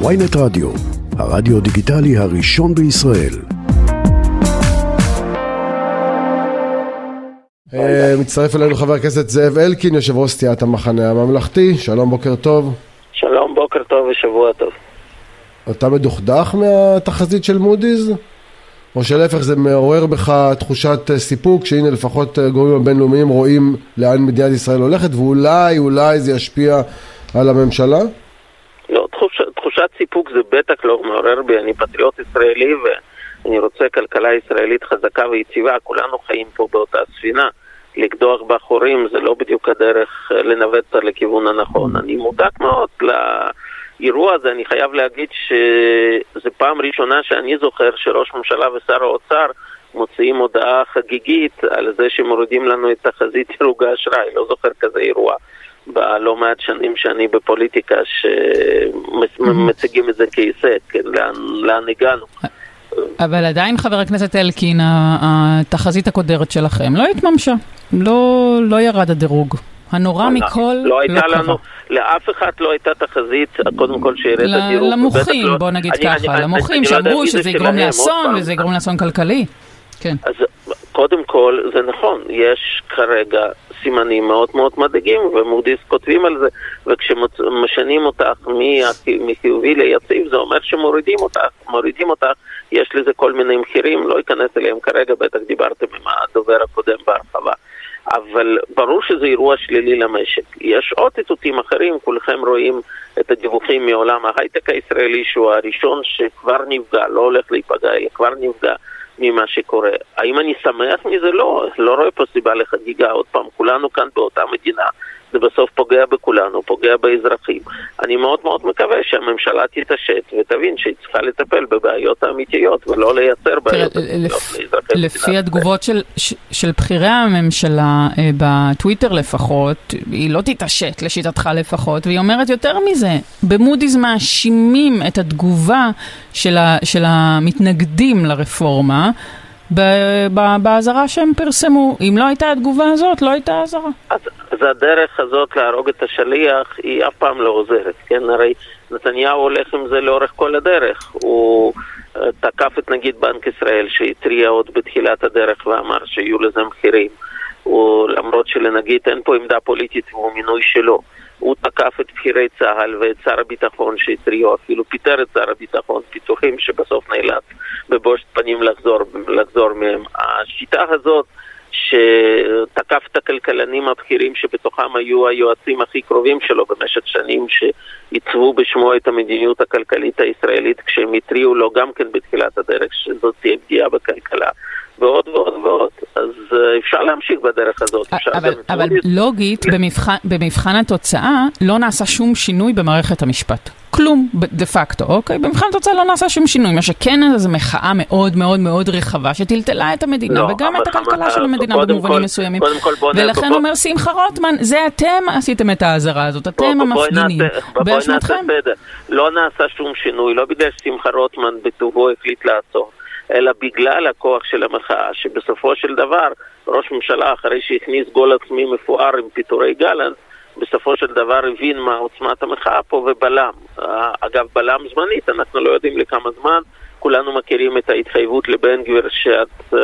ויינט רדיו, הרדיו דיגיטלי הראשון בישראל. אה, מצטרף אלינו חבר הכנסת זאב אלקין, יושב ראש סיעת המחנה הממלכתי, שלום בוקר טוב. שלום, בוקר טוב ושבוע טוב. אתה מדוכדך מהתחזית של מודי'ס? או שלהפך זה מעורר בך תחושת סיפוק שהנה לפחות גורמים הבינלאומיים רואים לאן מדינת ישראל הולכת ואולי אולי זה ישפיע על הממשלה? לא, תחוש, תחושת סיפוק זה בטח לא מעורר בי, אני פטריוט ישראלי ואני רוצה כלכלה ישראלית חזקה ויציבה, כולנו חיים פה באותה ספינה. לקדוח בחורים זה לא בדיוק הדרך אה, לנווט אותה לכיוון הנכון. אני מודאג מאוד לאירוע הזה, אני חייב להגיד שזו פעם ראשונה שאני זוכר שראש ממשלה ושר האוצר מוציאים הודעה חגיגית על זה שמורידים לנו את תחזית דירוג האשראי, לא זוכר כזה אירוע. בלא מעט שנים שאני בפוליטיקה שמציגים את זה כהישג, כן, לאן, לאן הגענו. אבל עדיין, חבר הכנסת אלקין, התחזית הקודרת שלכם לא התממשה. לא, לא ירד הדירוג. הנורא מכל לא הייתה לא לנו, לאף אחד לא הייתה תחזית, קודם כל שירד הדירוג. למוחים, לא, בוא נגיד אני, ככה, למוחים אני, שאמרו לא שזה יגרום לאסון וזה יגרום לאסון כלכלי. כן. אז קודם כל, זה נכון, יש כרגע סימנים מאוד מאוד מדאיגים, ומודי'ס כותבים על זה, וכשמשנים אותך מחיובי ליציב, זה אומר שמורידים אותך, מורידים אותך, יש לזה כל מיני מחירים, לא אכנס אליהם כרגע, בטח דיברתם עם הדובר הקודם בהרחבה. אבל ברור שזה אירוע שלילי למשק. יש עוד איתותים אחרים, כולכם רואים את הדיווחים מעולם ההייטק הישראלי, שהוא הראשון שכבר נפגע, לא הולך להיפגע, כבר נפגע. ממה שקורה. האם אני שמח מזה? לא, לא רואה פה סיבה לחגיגה. עוד פעם, כולנו כאן באותה מדינה. זה בסוף פוגע בכולנו, פוגע באזרחים. אני מאוד מאוד מקווה שהממשלה תתעשת ותבין שהיא צריכה לטפל בבעיות האמיתיות ולא לייצר בעיות אמיתיות לאזרחי לפי התגובות של, של בכירי הממשלה אה, בטוויטר לפחות, היא לא תתעשת לשיטתך לפחות, והיא אומרת יותר מזה, במודי'ס מאשימים את התגובה של, ה, של המתנגדים לרפורמה. באזהרה שהם פרסמו. אם לא הייתה התגובה הזאת, לא הייתה אזהרה. אז, אז הדרך הזאת להרוג את השליח היא אף פעם לא עוזרת, כן? הרי נתניהו הולך עם זה לאורך כל הדרך. הוא תקף את נגיד בנק ישראל שהתריע עוד בתחילת הדרך ואמר שיהיו לזה מחירים. הוא, למרות שלנגיד אין פה עמדה פוליטית והוא מינוי שלו. הוא תקף את בכירי צה"ל ואת שר הביטחון שהתריעו, אפילו פיטר את שר הביטחון, פיתוחים שבסוף נאלץ בבושת פנים לחזור, לחזור מהם. השיטה הזאת שתקף את הכלכלנים הבכירים שבתוכם היו היועצים הכי קרובים שלו במשך שנים שעיצבו בשמו את המדיניות הכלכלית הישראלית כשהם התריעו לו גם כן בתחילת הדרך שזאת תהיה פגיעה בכלכלה ועוד ועוד ועוד. אז uh, אפשר להמשיך בדרך הזאת. אבל, אבל לוגית, במבחן, במבחן התוצאה, לא נעשה שום שינוי במערכת המשפט. כלום, דה פקטו, אוקיי? במבחן התוצאה לא נעשה שום שינוי, מה שכן איזו מחאה מאוד מאוד מאוד רחבה שטלטלה את המדינה לא, וגם את הכלכלה של המדינה במובנים כל, מסוימים. ולכן בוא, אומר שמחה רוטמן, זה אתם עשיתם את האזהרה הזאת, אתם בוא, המפגינים, באשמתכם. לא נעשה שום שינוי, לא בגלל ששמחה רוטמן בטובו החליט לעצור. אלא בגלל הכוח של המחאה, שבסופו של דבר ראש ממשלה, אחרי שהכניס גול עצמי מפואר עם פיטורי גלנט, בסופו של דבר הבין מה עוצמת המחאה פה ובלם. אגב, בלם זמנית, אנחנו לא יודעים לכמה זמן. כולנו מכירים את ההתחייבות לבן גביר שעד uh,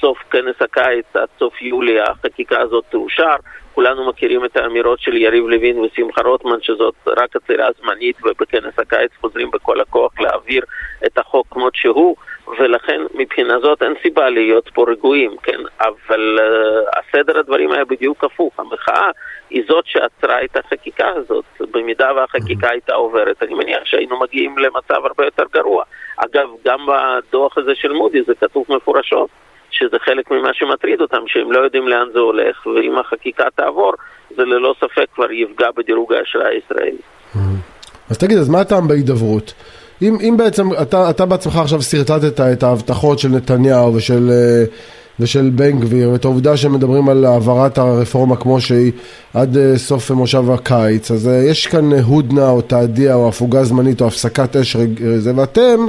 סוף כנס הקיץ, עד סוף יולי, החקיקה הזאת תאושר. כולנו מכירים את האמירות של יריב לוין ושמחה רוטמן שזאת רק עצירה זמנית ובכנס הקיץ חוזרים בכל הכוח להעביר את החוק כמות שהוא. ולכן מבחינה זאת אין סיבה להיות פה רגועים, כן? אבל uh, הסדר הדברים היה בדיוק הפוך. המחאה היא זאת שעצרה את החקיקה הזאת. במידה והחקיקה הייתה עוברת, אני מניח שהיינו מגיעים למצב הרבה יותר גרוע. אגב, גם בדוח הזה של מודי זה כתוב מפורשות. שזה חלק ממה שמטריד אותם, שהם לא יודעים לאן זה הולך, ואם החקיקה תעבור, זה ללא ספק כבר יפגע בדירוג האשראי הישראלי. אז תגיד, אז מה הטעם בהידברות? אם, אם בעצם אתה, אתה בעצמך עכשיו שרטטת את ההבטחות של נתניהו ושל, אה, ושל בן גביר ואת העובדה שהם מדברים על העברת הרפורמה כמו שהיא עד אה, סוף מושב הקיץ אז אה, יש כאן הודנה או תעדיה או הפוגה זמנית או הפסקת אש זה ואתם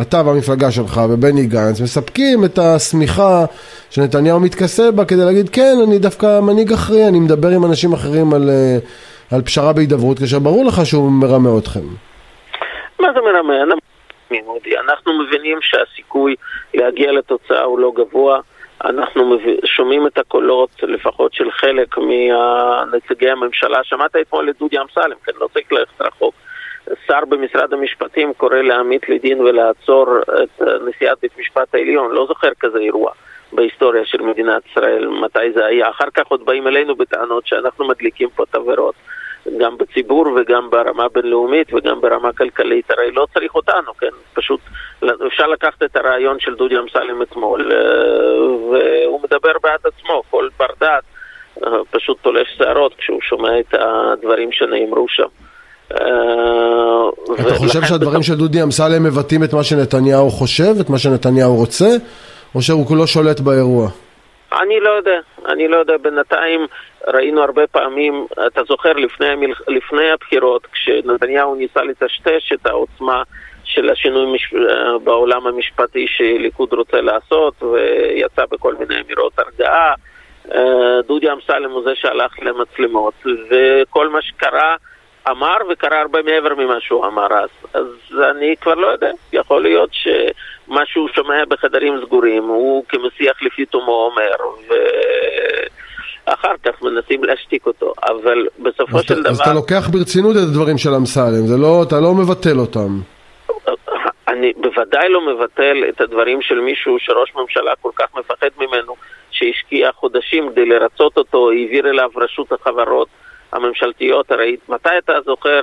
אתה והמפלגה שלך ובני גנץ מספקים את השמיכה שנתניהו מתכסה בה כדי להגיד כן אני דווקא מנהיג אחראי אני מדבר עם אנשים אחרים על, על פשרה בהידברות כאשר ברור לך שהוא מרמה אתכם מה זה מרמה? אנחנו מבינים שהסיכוי להגיע לתוצאה הוא לא גבוה. אנחנו שומעים את הקולות, לפחות של חלק מנציגי הממשלה. שמעת אתמול את דודי אמסלם, כן, לא צריך ללכת רחוק. שר במשרד המשפטים קורא להעמיד לדין ולעצור את נשיאת בית משפט העליון. לא זוכר כזה אירוע בהיסטוריה של מדינת ישראל, מתי זה היה. אחר כך עוד באים אלינו בטענות שאנחנו מדליקים פה תבערות. גם בציבור וגם ברמה בינלאומית וגם ברמה כלכלית, הרי לא צריך אותנו, כן? פשוט אפשר לקחת את הרעיון של דודי אמסלם אתמול, אה, והוא מדבר בעד עצמו, כל בר דעת אה, פשוט תולש שערות כשהוא שומע את הדברים שנאמרו שם. אה, אתה חושב שהדברים של דודי אמסלם מבטאים את מה שנתניהו חושב, את מה שנתניהו רוצה, או שהוא כולו שולט באירוע? אני לא יודע, אני לא יודע, בינתיים ראינו הרבה פעמים, אתה זוכר לפני, המל... לפני הבחירות, כשנתניהו ניסה לטשטש את העוצמה של השינוי מש... בעולם המשפטי שליכוד רוצה לעשות, ויצא בכל מיני אמירות הרגעה. אה, דודי אמסלם הוא זה שהלך למצלמות, וכל מה שקרה אמר וקרה הרבה מעבר ממה שהוא אמר אז. אז אני כבר לא יודע, יכול להיות שמה שהוא שומע בחדרים סגורים הוא כמסיח לפי תומו אומר, ואחר כך מנסים להשתיק אותו, אבל בסופו של דבר... אז אתה לוקח ברצינות את הדברים של אמסלם, לא, אתה לא מבטל אותם. אני בוודאי לא מבטל את הדברים של מישהו שראש ממשלה כל כך מפחד ממנו, שהשקיע חודשים כדי לרצות אותו, העביר אליו רשות החברות. הממשלתיות, הרי מתי אתה זוכר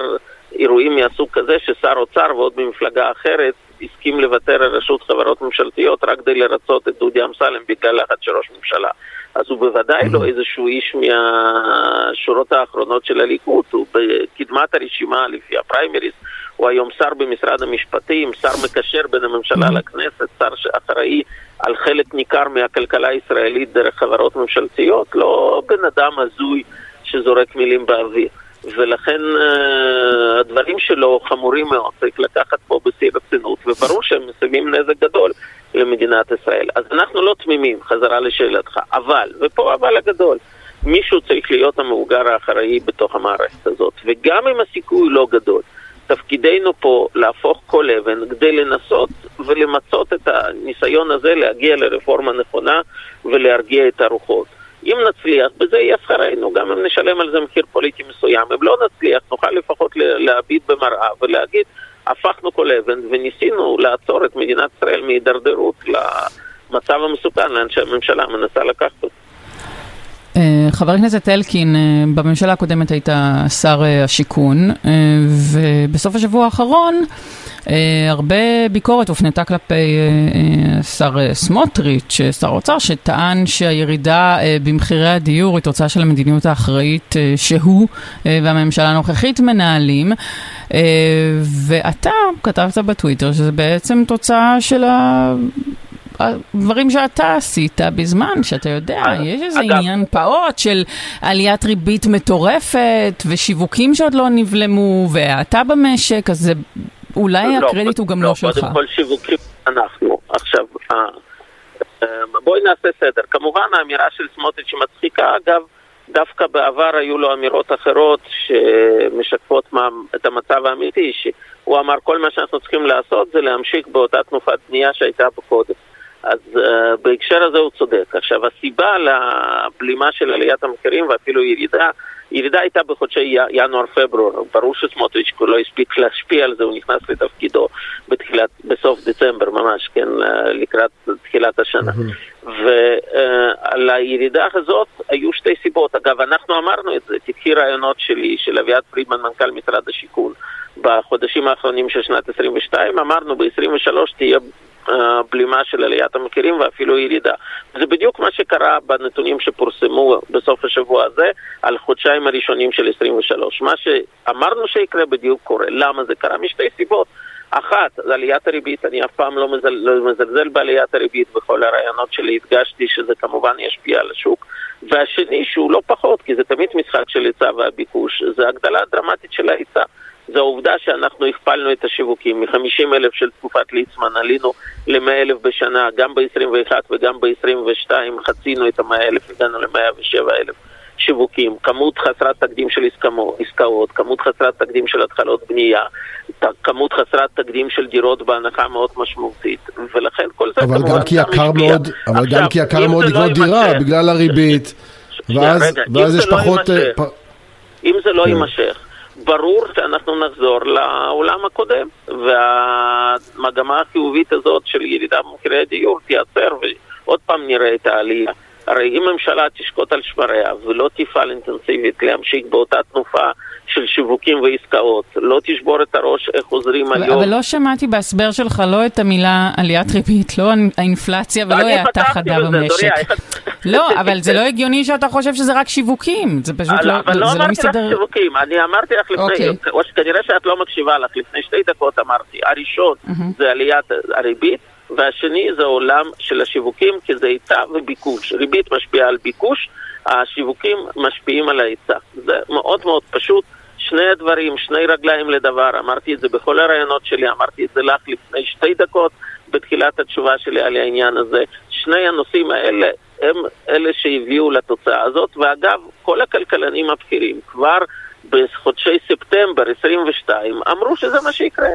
אירועים מהסוג כזה ששר אוצר ועוד ממפלגה אחרת הסכים לוותר על רשות חברות ממשלתיות רק כדי לרצות את דודי אמסלם בגלל לחץ של ראש ממשלה. אז הוא בוודאי לא איזשהו איש מהשורות האחרונות של הליכוד, הוא בקדמת הרשימה לפי הפריימריז, הוא היום שר במשרד המשפטים, שר מקשר בין הממשלה לכנסת, שר שאחראי על חלק ניכר מהכלכלה הישראלית דרך חברות ממשלתיות, לא בן אדם הזוי שזורק מילים באוויר. ולכן uh, הדברים שלו חמורים מאוד, צריך לקחת פה בשיא רצינות, וברור שהם מסיימים נזק גדול למדינת ישראל. אז אנחנו לא תמימים, חזרה לשאלתך, אבל, ופה אבל הגדול, מישהו צריך להיות המבוגר האחראי בתוך המערכת הזאת, וגם אם הסיכוי לא גדול, תפקידנו פה להפוך כל אבן כדי לנסות ולמצות את הניסיון הזה להגיע לרפורמה נכונה ולהרגיע את הרוחות. אם נצליח, בזה יהיה שכרנו, גם אם נשלם על זה מחיר פוליטי מסוים. אם לא נצליח, נוכל לפחות להביט במראה ולהגיד, הפכנו כל אבן וניסינו לעצור את מדינת ישראל מהידרדרות למצב המסוכן לאן שהממשלה מנסה לקחת אותו. אה, חבר הכנסת אלקין, אה, בממשלה הקודמת היית שר אה, השיכון, ובסוף השבוע האחרון הרבה ביקורת הופנתה כלפי שר סמוטריץ', שר האוצר, שטען שהירידה במחירי הדיור היא תוצאה של המדיניות האחראית שהוא והממשלה הנוכחית מנהלים. ואתה כתבת בטוויטר שזה בעצם תוצאה של ה... דברים שאתה עשית בזמן שאתה יודע, יש איזה אגב, עניין פעוט של עליית ריבית מטורפת ושיווקים שעוד לא נבלמו והאטה במשק, אז זה, אולי לא, הקרדיט הוא גם לא, לא שלך. קודם כל שיווקים אנחנו. עכשיו, אה, אה, בואי נעשה סדר. כמובן האמירה של סמוטריץ' מצחיקה, אגב, דווקא בעבר היו לו אמירות אחרות שמשקפות מה, את המצב האמיתי, שהוא אמר כל מה שאנחנו צריכים לעשות זה להמשיך באותה תנופת בנייה שהייתה פה קודם. אז uh, בהקשר הזה הוא צודק. עכשיו, הסיבה לבלימה של עליית המחירים ואפילו ירידה, ירידה הייתה בחודשי ינואר-פברואר. ברור שסמוטריץ' לא הספיק להשפיע על זה, הוא נכנס לתפקידו בתחילת, בסוף דצמבר ממש, כן, לקראת תחילת השנה. ועל uh, הירידה הזאת היו שתי סיבות. אגב, אנחנו אמרנו את זה, תקחי רעיונות שלי, של אביעד פרידמן, מנכ"ל משרד השיכון, בחודשים האחרונים של שנת 22, אמרנו ב-23 תהיה בלימה של עליית המחירים ואפילו ירידה. זה בדיוק מה שקרה בנתונים שפורסמו בסוף השבוע הזה על חודשיים הראשונים של 23. מה שאמרנו שיקרה בדיוק קורה. למה זה קרה? משתי סיבות. אחת, זה עליית הריבית, אני אף פעם לא, לא מזלזל בעליית הריבית, בכל הרעיונות שלי הדגשתי שזה כמובן ישפיע על השוק. והשני, שהוא לא פחות, כי זה תמיד משחק של היצע והביקוש, זה הגדלה דרמטית של ההיצע. זה העובדה שאנחנו הכפלנו את השיווקים, מ-50 אלף של תקופת ליצמן עלינו ל-100 אלף בשנה, גם ב-21 וגם ב-22 חצינו את ה-100 אלף, הגענו ל-107 אלף שיווקים, כמות חסרת תקדים של עסקאות, כמות חסרת תקדים של התחלות בנייה, כמות חסרת תקדים של דירות בהנחה מאוד משמעותית, ולכן כל זה אבל גם כי יקר מאוד, אבל גם כי יקר מאוד לקנות לא דירה בגלל הריבית, ואז, יש לא פחות... פ... אם זה לא כן. יימשך, ברור שאנחנו נחזור לעולם הקודם, והמגמה החיובית הזאת של ירידה במחירי הדיור תיעצר, ועוד פעם נראה את העלייה. הרי אם ממשלה תשקוט על שמריה ולא תפעל אינטנסיבית להמשיך באותה תנופה של שיווקים ועסקאות, לא תשבור את הראש איך עוזרים אבל, היום. אבל לא שמעתי בהסבר שלך לא את המילה עליית ריבית, לא האינפלציה ולא האטה חדה במשק. לא, אבל זה לא הגיוני שאתה חושב שזה רק שיווקים, זה פשוט לא, אבל לא, לא אמרתי לך שיווקים, אני אמרתי לך לפני, אוקיי. או שכנראה שאת לא מקשיבה לך, לפני שתי דקות אמרתי, הראשון זה עליית הריבית. והשני זה עולם של השיווקים, כי זה היצע וביקוש. ריבית משפיעה על ביקוש, השיווקים משפיעים על ההיצע. זה מאוד מאוד פשוט. שני הדברים, שני רגליים לדבר, אמרתי את זה בכל הראיונות שלי, אמרתי את זה לך לפני שתי דקות בתחילת התשובה שלי על העניין הזה. שני הנושאים האלה הם אלה שהביאו לתוצאה הזאת, ואגב, כל הכלכלנים הבכירים כבר בחודשי ספטמבר 22 אמרו שזה מה שיקרה.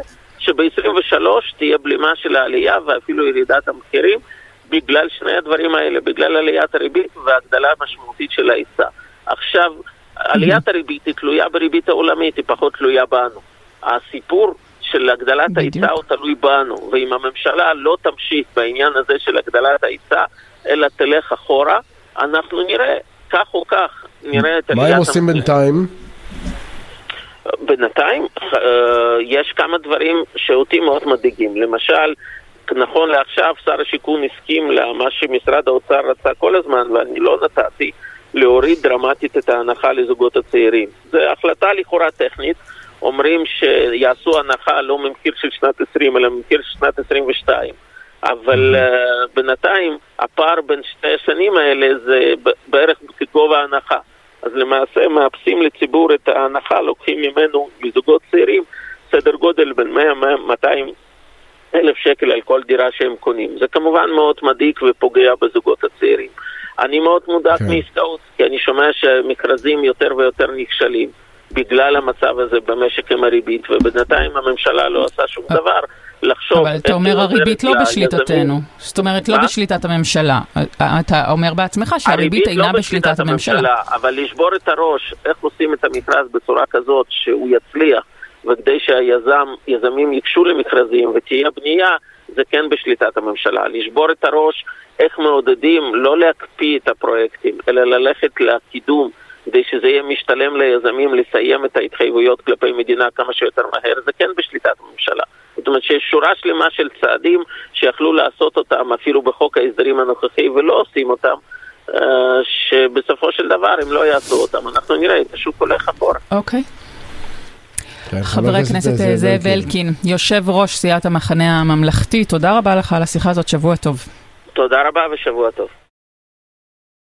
שב-23 תהיה בלימה של העלייה ואפילו ירידת המחירים בגלל שני הדברים האלה, בגלל עליית הריבית והגדלה משמעותית של ההיצע. עכשיו, עליית הריבית היא תלויה בריבית העולמית, היא פחות תלויה בנו. הסיפור של הגדלת ההיצע הוא תלוי בנו, ואם הממשלה לא תמשיך בעניין הזה של הגדלת ההיצע, אלא תלך אחורה, אנחנו נראה, כך או כך, נראה את עליית המחירים. מה הם עושים בינתיים? בינתיים אה, יש כמה דברים שאותי מאוד מדאיגים. למשל, נכון לעכשיו שר השיכון הסכים למה שמשרד האוצר רצה כל הזמן ואני לא נתתי, להוריד דרמטית את ההנחה לזוגות הצעירים. זו החלטה לכאורה טכנית, אומרים שיעשו הנחה לא ממחיר של שנת 20 אלא ממחיר של שנת 22. אבל uh, בינתיים הפער בין שתי השנים האלה זה בערך כגובה ההנחה. למעשה מאפסים לציבור את ההנחה, לוקחים ממנו מזוגות צעירים סדר גודל בין 100-200 אלף שקל על כל דירה שהם קונים. זה כמובן מאוד מדאיג ופוגע בזוגות הצעירים. אני מאוד מודאג כן. מעסקאות, כי אני שומע שמכרזים יותר ויותר נכשלים בגלל המצב הזה במשק עם הריבית, ובינתיים הממשלה לא עושה שום אה. דבר. לחשוב... אבל אתה אומר הריבית לא בשליטתנו, זאת אומרת לא בשליטת הממשלה. אתה אומר בעצמך שהריבית אינה לא בשליטת הממשלה. אבל לשבור את הראש, איך עושים את המכרז בצורה כזאת שהוא יצליח, וכדי שהיזמים ייגשו למכרזים ותהיה בנייה, זה כן בשליטת הממשלה. לשבור את הראש, איך מעודדים לא להקפיא את הפרויקטים, אלא ללכת לקידום. כדי שזה יהיה משתלם ליזמים לסיים את ההתחייבויות כלפי מדינה כמה שיותר מהר, זה כן בשליטת הממשלה. זאת אומרת שיש שורה שלמה של צעדים שיכלו לעשות אותם אפילו בחוק ההסדרים הנוכחי ולא עושים אותם, אה, שבסופו של דבר הם לא יעשו אותם. אנחנו נראה את השוק הולך אחורה. אוקיי. כן, חבר הכנסת זאב אלקין, יושב ראש סיעת המחנה הממלכתי, תודה רבה לך על השיחה הזאת, שבוע טוב. תודה רבה ושבוע טוב.